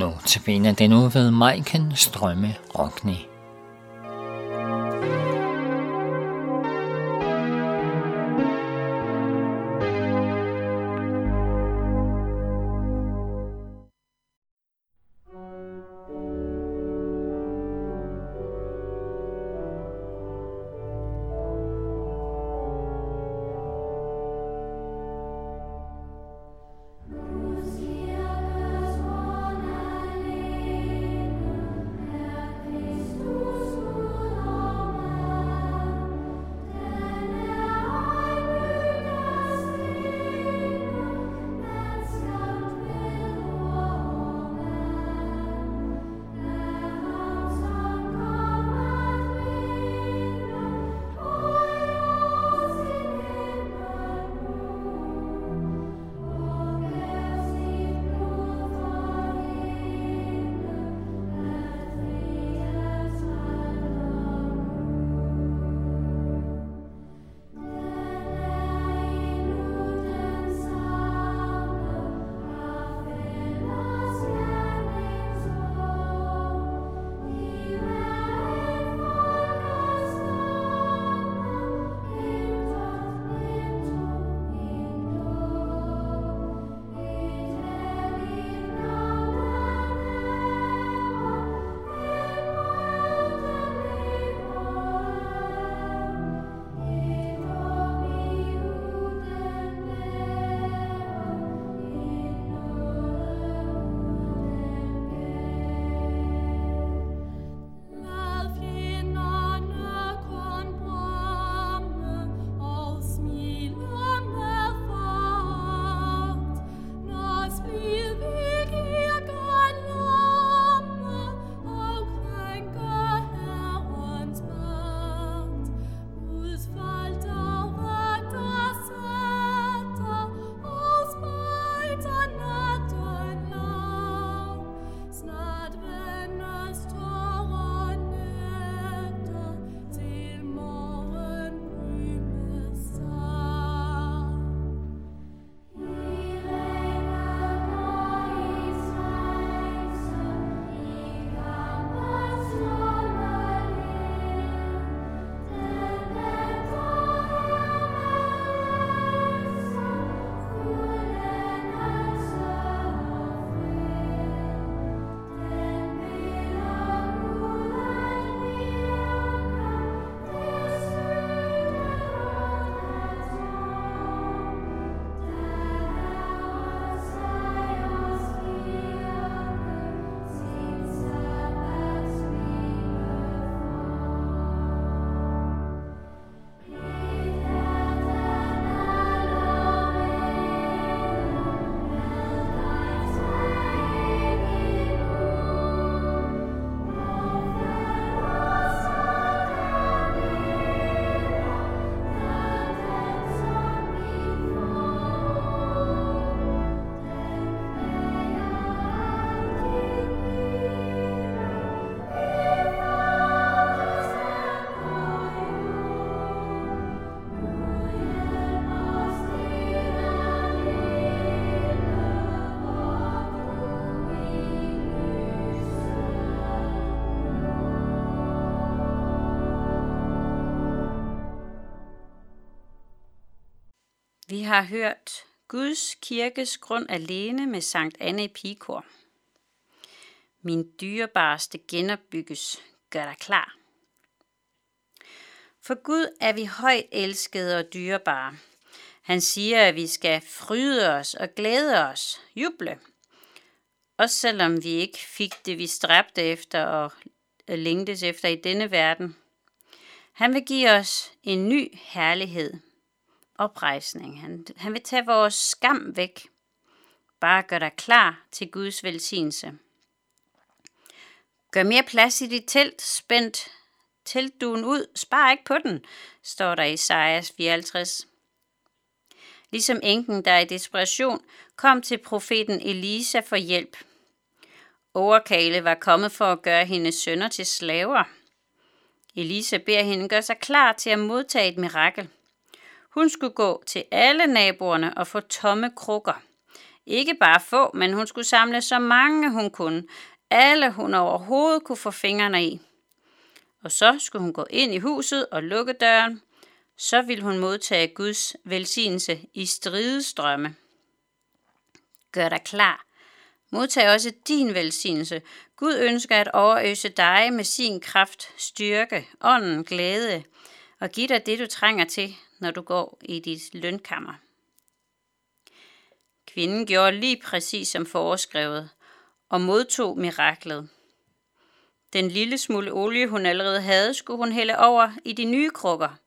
Nu tabiner den ud ved Majken Strømme Rockney. Vi har hørt Guds kirkes grund alene med Sankt Anne Pikor. Min dyrebareste genopbygges, gør dig klar. For Gud er vi højt elskede og dyrebare. Han siger, at vi skal fryde os og glæde os, juble. Også selvom vi ikke fik det, vi stræbte efter og længtes efter i denne verden. Han vil give os en ny herlighed oprejsning. Han, han vil tage vores skam væk. Bare gør dig klar til Guds velsignelse. Gør mere plads i dit telt, spændt teltduen ud, spar ikke på den, står der i Isaias 54. Ligesom enken, der i desperation kom til profeten Elisa for hjælp. Overkale var kommet for at gøre hendes sønner til slaver. Elisa beder hende gøre sig klar til at modtage et mirakel – hun skulle gå til alle naboerne og få tomme krukker. Ikke bare få, men hun skulle samle så mange hun kunne. Alle hun overhovedet kunne få fingrene i. Og så skulle hun gå ind i huset og lukke døren. Så ville hun modtage Guds velsignelse i stridestrømme. Gør dig klar. Modtag også din velsignelse. Gud ønsker at overøse dig med sin kraft, styrke, ånden, glæde og give dig det, du trænger til, når du går i dit lønkammer. Kvinden gjorde lige præcis som foreskrevet og modtog miraklet. Den lille smule olie, hun allerede havde, skulle hun hælde over i de nye krukker.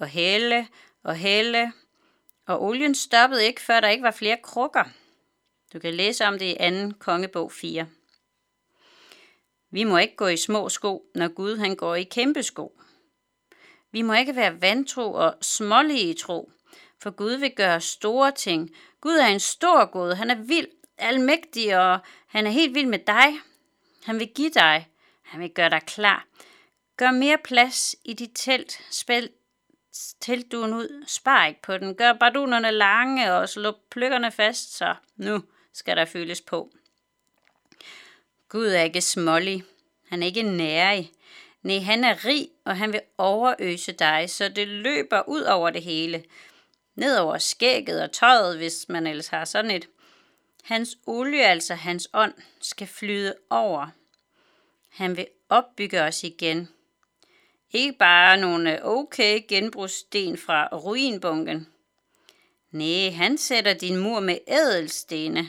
Og hælde og hælde, og olien stoppede ikke, før der ikke var flere krukker. Du kan læse om det i 2. kongebog 4. Vi må ikke gå i små sko, når Gud han går i kæmpe sko. Vi må ikke være vantro og smålige i tro, for Gud vil gøre store ting. Gud er en stor Gud. Han er vild, almægtig, og han er helt vild med dig. Han vil give dig. Han vil gøre dig klar. Gør mere plads i dit telt. spæl teltduen ud. Spar ikke på den. Gør bardunerne lange og slå pløkkerne fast, så nu skal der fyldes på. Gud er ikke smålig. Han er ikke nærig. Nej, han er rig, og han vil overøse dig, så det løber ud over det hele. Ned over skægget og tøjet, hvis man ellers har sådan et. Hans olie, altså hans ånd, skal flyde over. Han vil opbygge os igen. Ikke bare nogle okay genbrugssten fra ruinbunken. Nej, han sætter din mur med ædelstene.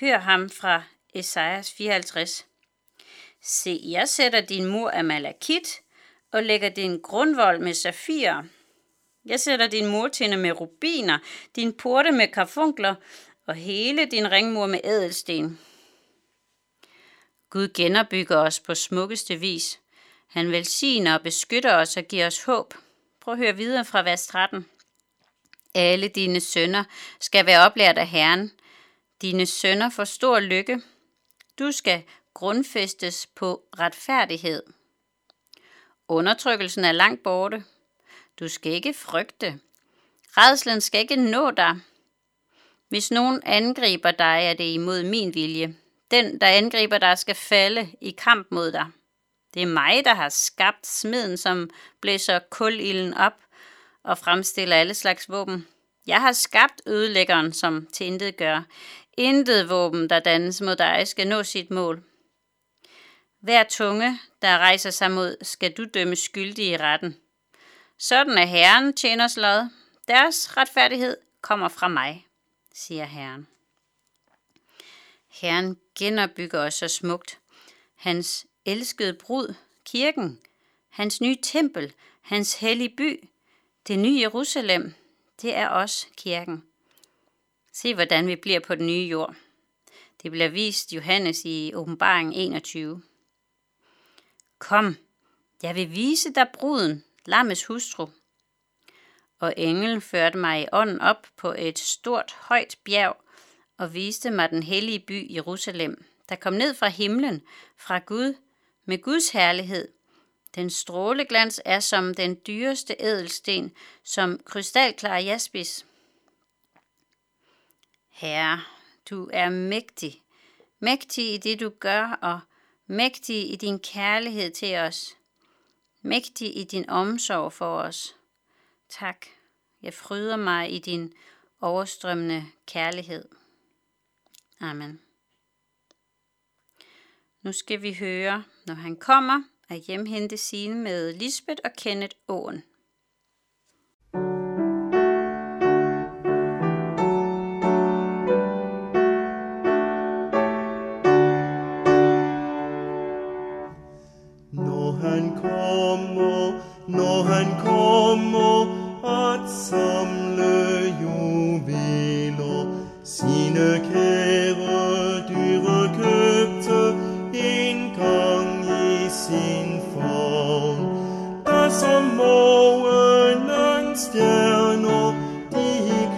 Hør ham fra Esajas 54. Se, jeg sætter din mur af malakit og lægger din grundvold med safir. Jeg sætter din murtinde med rubiner, din porte med karfunkler og hele din ringmur med ædelsten. Gud genopbygger os på smukkeste vis. Han velsigner og beskytter os og giver os håb. Prøv at høre videre fra vers 13. Alle dine sønner skal være oplært af Herren. Dine sønner får stor lykke. Du skal grundfæstes på retfærdighed. Undertrykkelsen er langt borte. Du skal ikke frygte. Redslen skal ikke nå dig. Hvis nogen angriber dig, er det imod min vilje. Den, der angriber dig, skal falde i kamp mod dig. Det er mig, der har skabt smeden, som blæser kulilden op og fremstiller alle slags våben. Jeg har skabt ødelæggeren, som til intet gør. Intet våben, der dannes mod dig, skal nå sit mål. Hver tunge, der rejser sig mod, skal du dømme skyldig i retten. Sådan er Herren tjeners lod. Deres retfærdighed kommer fra mig, siger Herren. Herren genopbygger os så smukt. Hans elskede brud, kirken, hans nye tempel, hans hellige by, det nye Jerusalem, det er os, kirken. Se, hvordan vi bliver på den nye jord. Det bliver vist Johannes i åbenbaringen 21. Kom, jeg vil vise dig bruden, lammets hustru. Og englen førte mig i ånden op på et stort, højt bjerg og viste mig den hellige by Jerusalem, der kom ned fra himlen, fra Gud, med Guds herlighed. Den stråleglans er som den dyreste ædelsten, som krystalklar jaspis. Herre, du er mægtig, mægtig i det du gør, og mægtig i din kærlighed til os, mægtig i din omsorg for os. Tak, jeg fryder mig i din overstrømmende kærlighed. Amen. Nu skal vi høre, når han kommer, at hjemhente sine med Lisbeth og Kenneth Åen. Når han kommer at samle juveler sine kære dyre købte en gang i sin favn. Altså Der som morgenens stjerner, de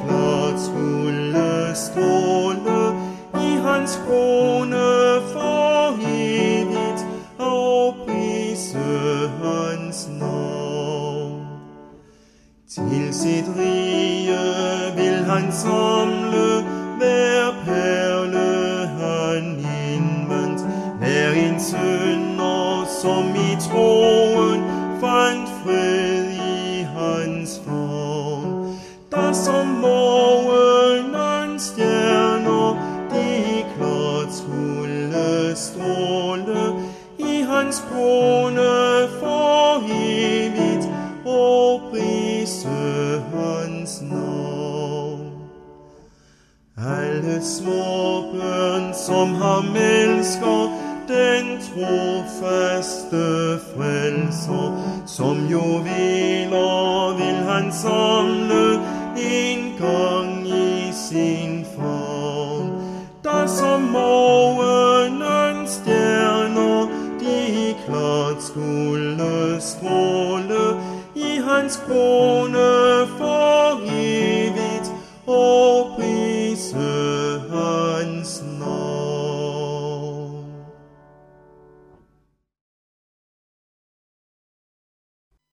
klart skulle stråle i hans krone Cédrille, vil han samle hver perle han indvandt, hver en sønder, som i troen fandt fred. Nå. navn. Alle små børn, som ham elsker, den trofaste frelser, som jo hviler, vil han samle en gang i sin favn. Der som morgenens stjerner, de klart skulle stråle i hans krone